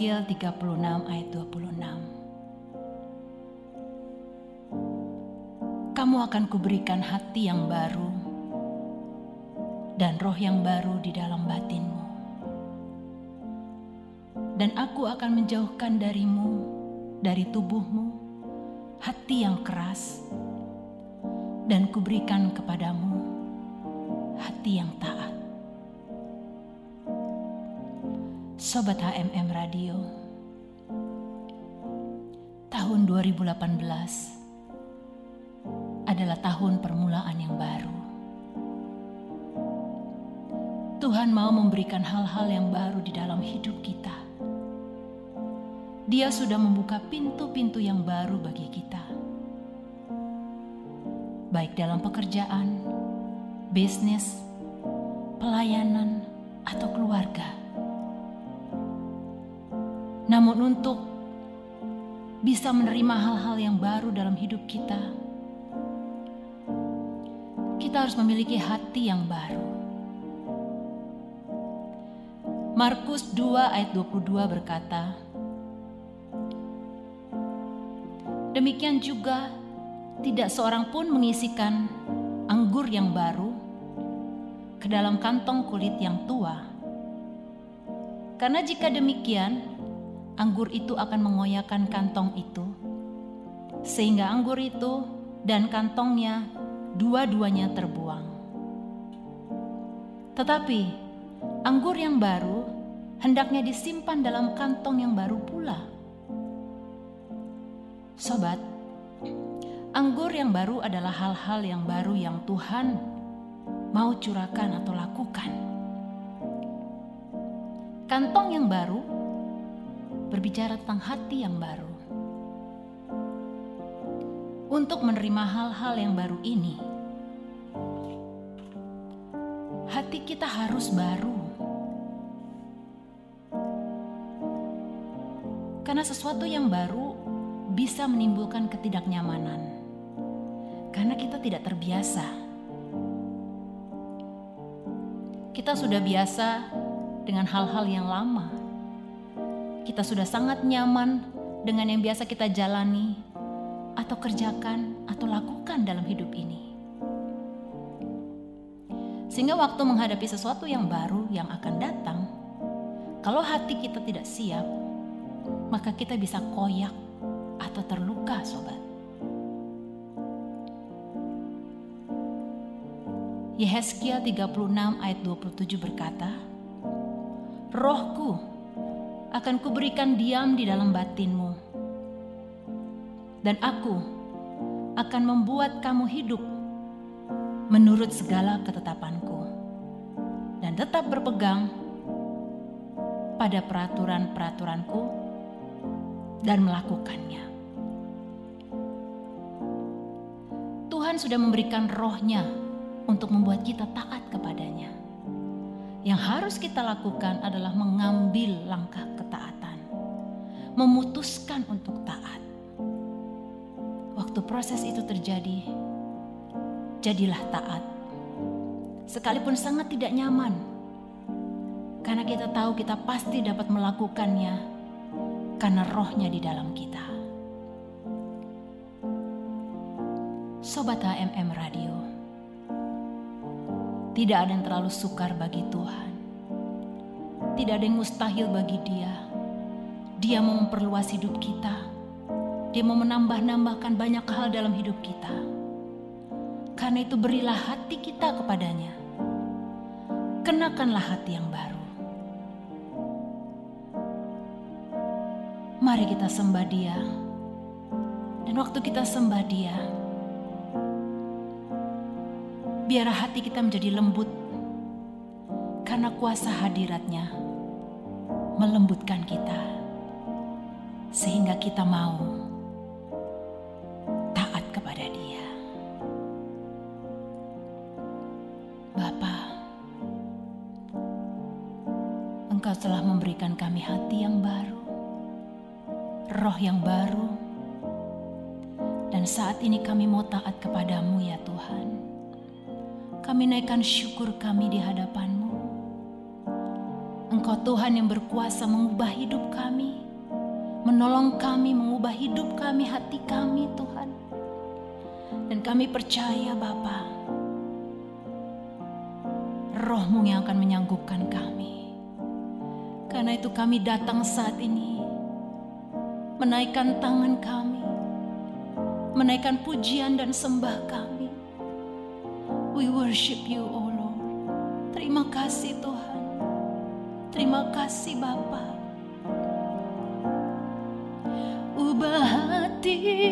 Yehezkiel 36 ayat 26 Kamu akan kuberikan hati yang baru dan roh yang baru di dalam batinmu. Dan aku akan menjauhkan darimu, dari tubuhmu, hati yang keras, dan kuberikan kepadamu hati yang taat. Sobat HMM Radio, tahun 2018 adalah tahun permulaan yang baru. Tuhan mau memberikan hal-hal yang baru di dalam hidup kita. Dia sudah membuka pintu-pintu yang baru bagi kita, baik dalam pekerjaan, bisnis, pelayanan, atau keluarga. Namun, untuk bisa menerima hal-hal yang baru dalam hidup kita, kita harus memiliki hati yang baru. Markus 2 ayat 22 berkata, Demikian juga tidak seorang pun mengisikan anggur yang baru ke dalam kantong kulit yang tua. Karena jika demikian, anggur itu akan mengoyakkan kantong itu sehingga anggur itu dan kantongnya dua-duanya terbuang. Tetapi anggur yang baru hendaknya disimpan dalam kantong yang baru pula. Sobat, anggur yang baru adalah hal-hal yang baru yang Tuhan mau curahkan atau lakukan. Kantong yang baru berbicara tentang hati yang baru. Untuk menerima hal-hal yang baru ini, hati kita harus baru. Karena sesuatu yang baru bisa menimbulkan ketidaknyamanan. Karena kita tidak terbiasa. Kita sudah biasa dengan hal-hal yang lama. Kita sudah sangat nyaman dengan yang biasa kita jalani atau kerjakan atau lakukan dalam hidup ini. Sehingga waktu menghadapi sesuatu yang baru yang akan datang, kalau hati kita tidak siap, maka kita bisa koyak atau terluka, sobat. Yehezkiel 36 ayat 27 berkata, Rohku akan kuberikan diam di dalam batinmu, dan aku akan membuat kamu hidup menurut segala ketetapanku, dan tetap berpegang pada peraturan-peraturanku dan melakukannya. Tuhan sudah memberikan rohnya untuk membuat kita taat kepadanya. Yang harus kita lakukan adalah mengambil langkah ketaatan, memutuskan untuk taat. Waktu proses itu terjadi, jadilah taat. Sekalipun sangat tidak nyaman, karena kita tahu kita pasti dapat melakukannya karena rohnya di dalam kita. Sobat HMM Radio, tidak ada yang terlalu sukar bagi Tuhan. Tidak ada yang mustahil bagi Dia. Dia mau memperluas hidup kita. Dia mau menambah-nambahkan banyak hal dalam hidup kita. Karena itu berilah hati kita kepadanya. Kenakanlah hati yang baru. Mari kita sembah Dia. Dan waktu kita sembah Dia, biar hati kita menjadi lembut. Karena kuasa hadiratnya melembutkan kita. Sehingga kita mau taat kepada dia. Bapa Engkau telah memberikan kami hati yang baru roh yang baru. Dan saat ini kami mau taat kepadamu ya Tuhan kami naikkan syukur kami di hadapan-Mu. Engkau Tuhan yang berkuasa mengubah hidup kami, menolong kami mengubah hidup kami, hati kami Tuhan. Dan kami percaya Bapa, rohmu yang akan menyanggupkan kami. Karena itu kami datang saat ini, menaikkan tangan kami, menaikkan pujian dan sembah kami We worship you, oh Lord. Terima kasih Tuhan. Terima kasih Bapa. Ubah hatiku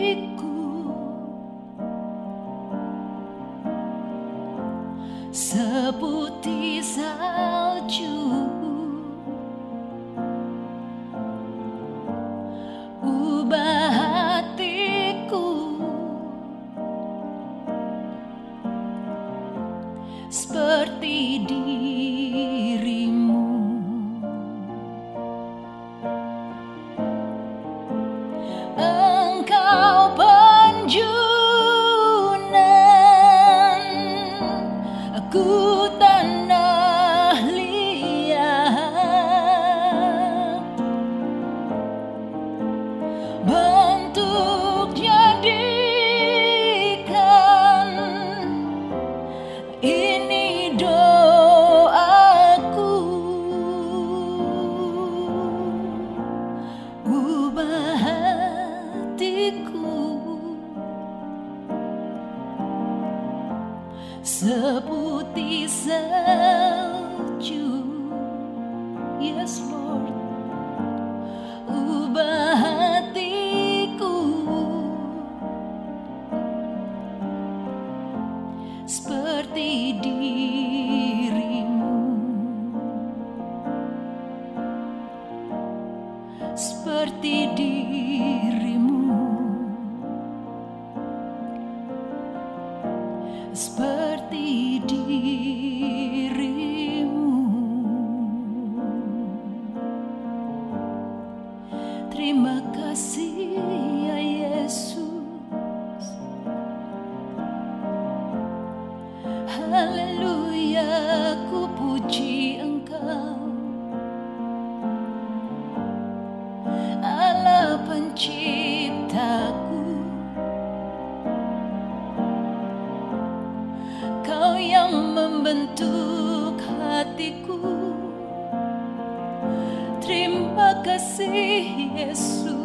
membentuk hatiku. Terima kasih Yesus.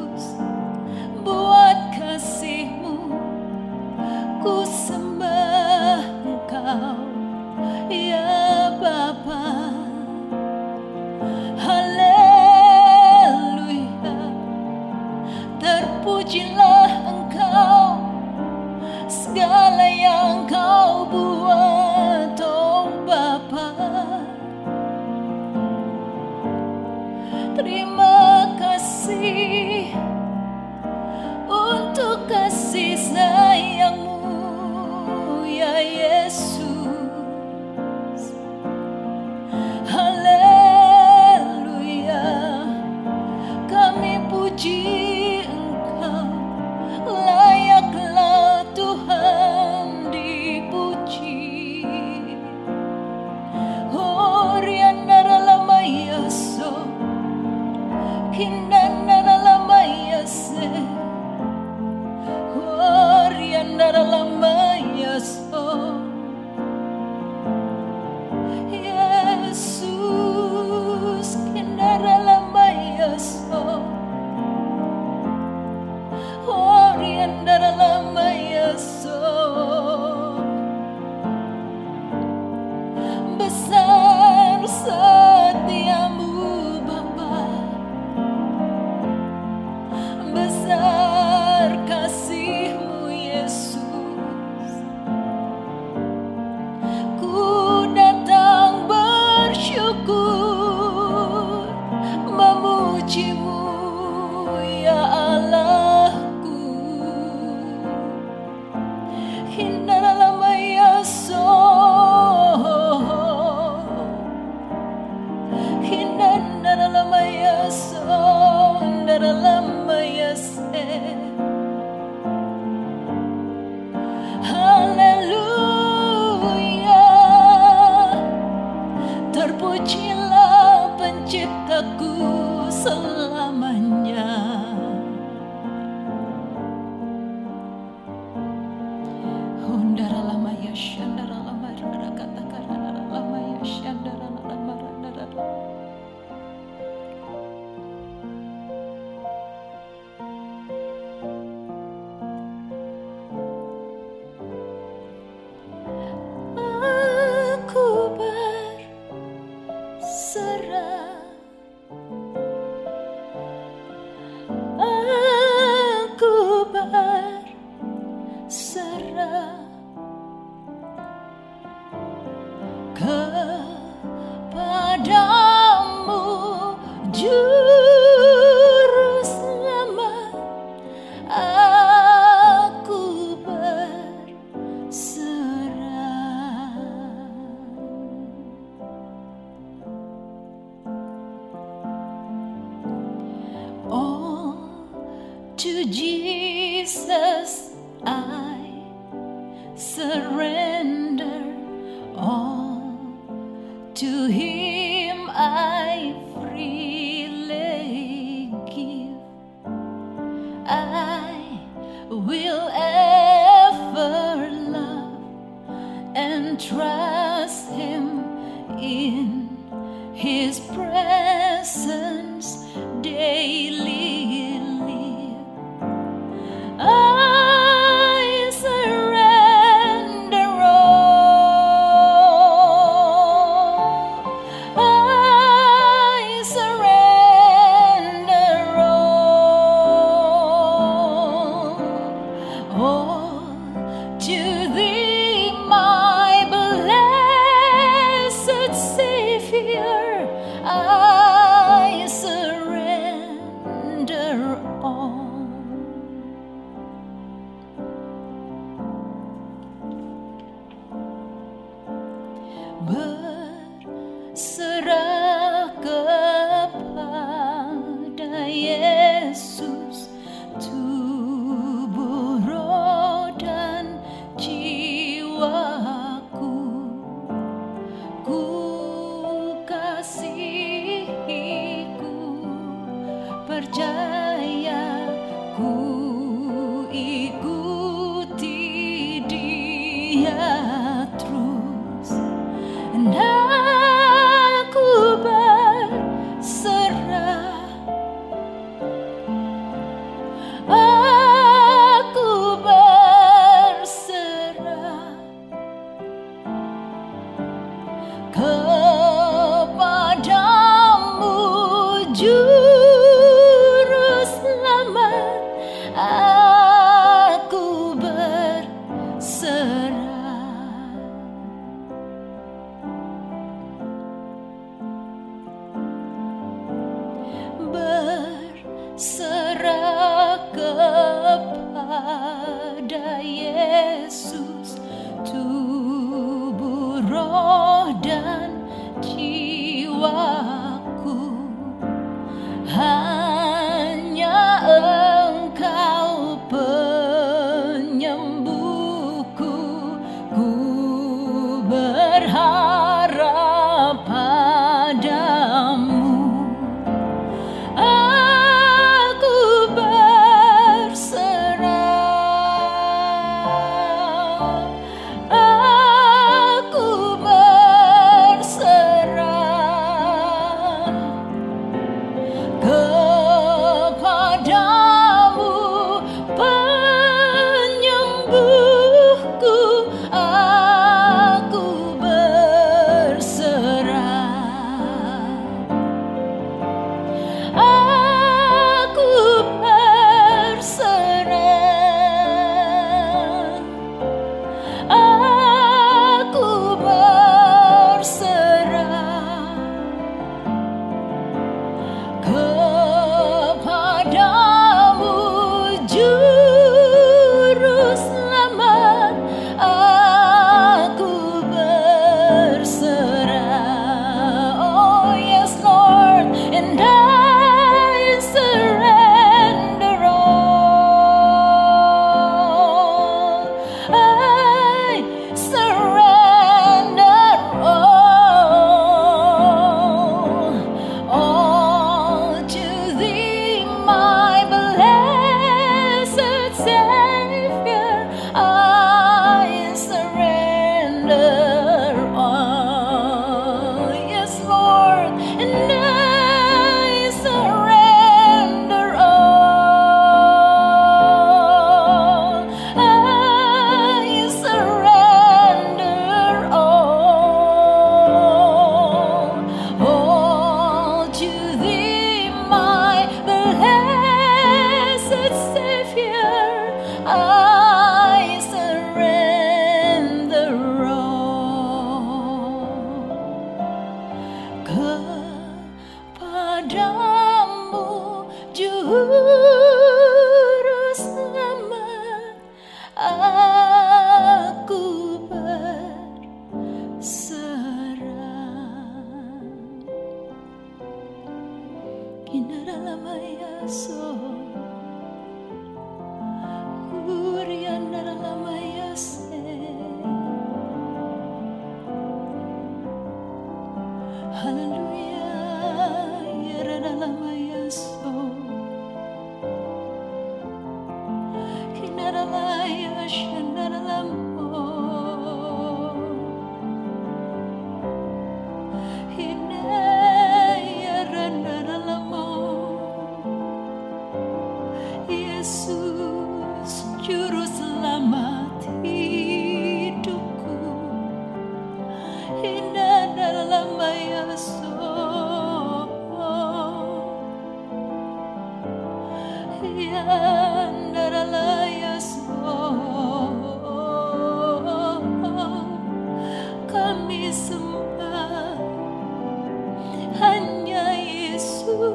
será. and trust Him in His presence.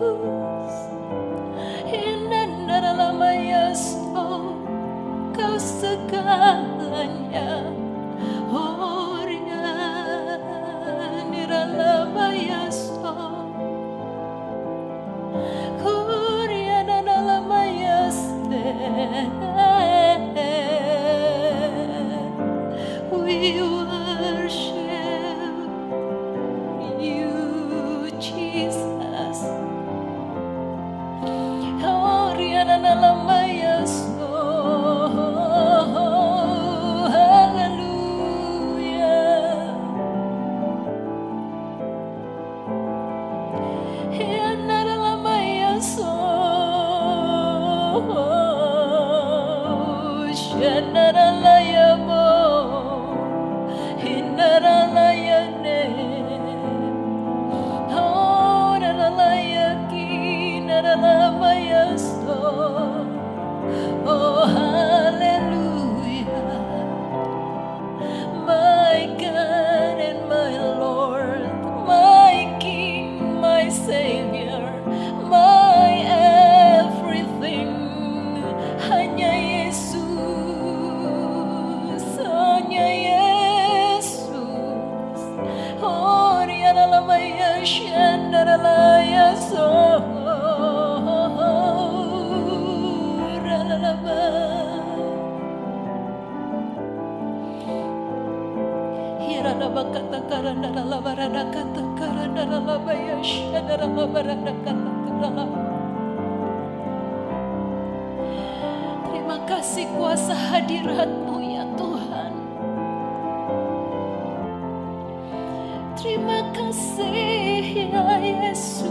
You. Terima kasih ya Yesus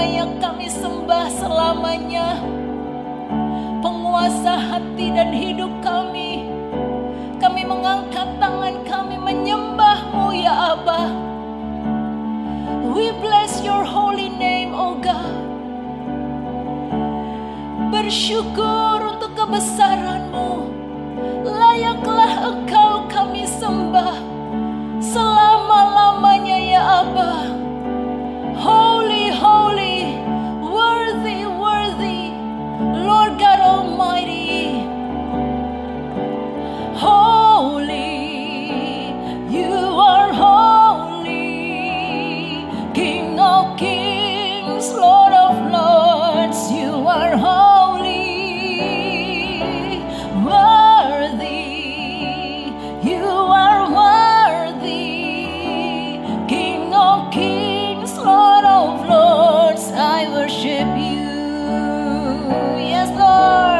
layak yang kami sembah selamanya, penguasa hati dan hidup kami. Kami mengangkat tangan kami menyembahmu ya Abah. We bless your holy name, O oh God. Bersyukur untuk kebesaranmu. Layaklah engkau kami sembah selama-lamanya ya Abah. Worship you. Yes, Lord,